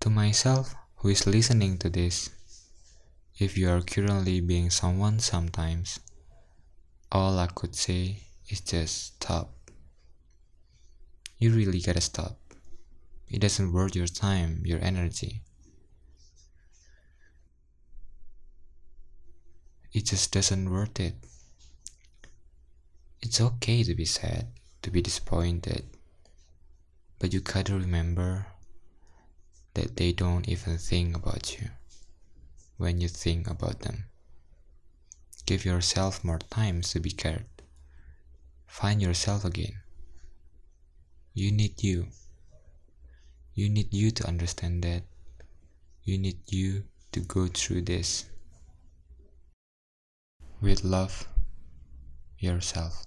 To myself who is listening to this, if you are currently being someone sometimes, all I could say is just stop. You really gotta stop. It doesn't worth your time, your energy. It just doesn't worth it. It's okay to be sad, to be disappointed, but you gotta remember that they don't even think about you when you think about them. Give yourself more time to be cared. Find yourself again. You need you. You need you to understand that. You need you to go through this. With love, yourself.